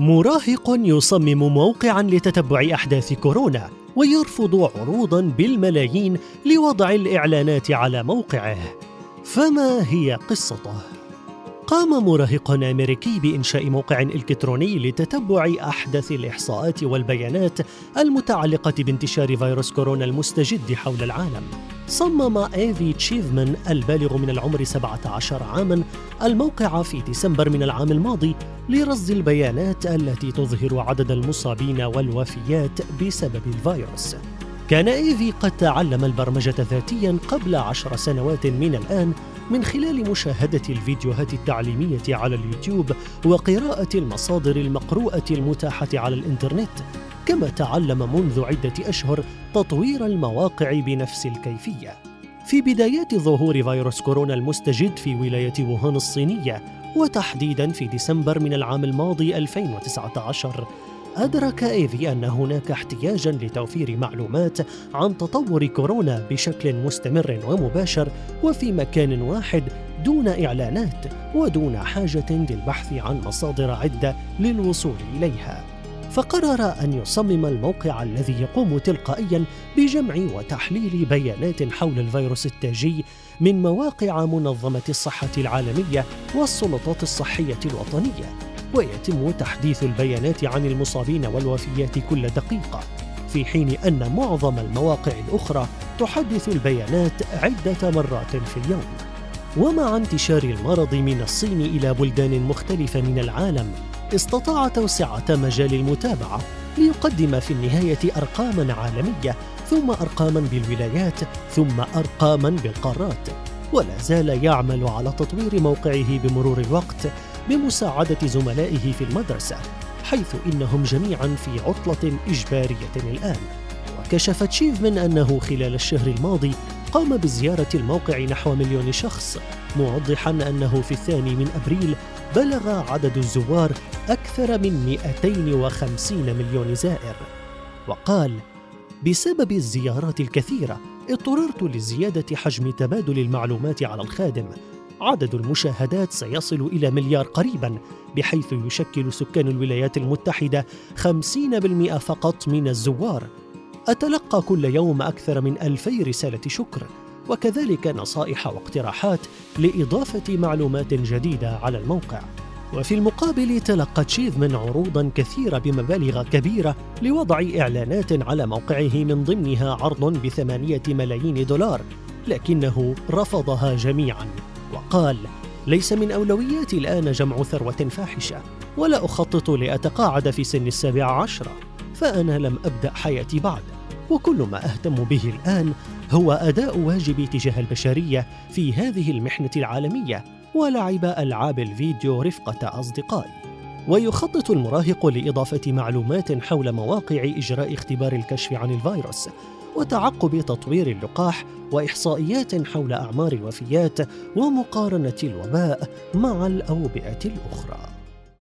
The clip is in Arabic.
مراهق يصمم موقعا لتتبع أحداث كورونا ويرفض عروضا بالملايين لوضع الإعلانات على موقعه. فما هي قصته؟ قام مراهق أمريكي بإنشاء موقع إلكتروني لتتبع أحدث الإحصاءات والبيانات المتعلقة بانتشار فيروس كورونا المستجد حول العالم. صمم إيفي تشيفمان البالغ من العمر 17 عاما الموقع في ديسمبر من العام الماضي لرصد البيانات التي تظهر عدد المصابين والوفيات بسبب الفيروس. كان إيفي قد تعلم البرمجة ذاتيا قبل عشر سنوات من الآن من خلال مشاهدة الفيديوهات التعليمية على اليوتيوب وقراءة المصادر المقروءة المتاحة على الإنترنت كما تعلم منذ عدة أشهر تطوير المواقع بنفس الكيفية. في بدايات ظهور فيروس كورونا المستجد في ولاية ووهان الصينية وتحديدا في ديسمبر من العام الماضي 2019 أدرك إيفي أن هناك احتياجا لتوفير معلومات عن تطور كورونا بشكل مستمر ومباشر وفي مكان واحد دون إعلانات ودون حاجة للبحث عن مصادر عدة للوصول إليها. فقرر أن يصمم الموقع الذي يقوم تلقائيا بجمع وتحليل بيانات حول الفيروس التاجي من مواقع منظمة الصحة العالمية والسلطات الصحية الوطنية ويتم تحديث البيانات عن المصابين والوفيات كل دقيقة في حين أن معظم المواقع الأخرى تحدث البيانات عدة مرات في اليوم. ومع انتشار المرض من الصين إلى بلدان مختلفة من العالم استطاع توسعة مجال المتابعة ليقدم في النهاية أرقاما عالمية ثم أرقاما بالولايات ثم أرقاما بالقارات. ولا زال يعمل على تطوير موقعه بمرور الوقت بمساعدة زملائه في المدرسة حيث إنهم جميعا في عطلة إجبارية الآن. وكشف تشيف من أنه خلال الشهر الماضي قام بزيارة الموقع نحو مليون شخص موضحا أنه في الثاني من أبريل بلغ عدد الزوار أكثر من 250 مليون زائر. وقال بسبب الزيارات الكثيرة اضطررت لزيادة حجم تبادل المعلومات على الخادم. عدد المشاهدات سيصل إلى مليار قريبا بحيث يشكل سكان الولايات المتحدة 50% فقط من الزوار. أتلقى كل يوم أكثر من ألفي رسالة شكر. وكذلك نصائح واقتراحات لإضافة معلومات جديدة على الموقع. وفي المقابل تلقى تشيفمان عروضا كثيرة بمبالغ كبيرة لوضع إعلانات على موقعه من ضمنها عرض بثمانية ملايين دولار لكنه رفضها جميعا. وقال ليس من أولوياتي الآن جمع ثروة فاحشة ولا أخطط لأتقاعد في سن السابعة عشرة فأنا لم أبدأ حياتي بعد. وكل ما أهتم به الآن هو أداء واجبي تجاه البشرية في هذه المحنة العالمية ولعب ألعاب الفيديو رفقة أصدقائي. ويخطط المراهق لإضافة معلومات حول مواقع إجراء اختبار الكشف عن الفيروس وتعقب تطوير اللقاح وإحصائيات حول أعمار الوفيات ومقارنة الوباء مع الأوبئة الأخرى.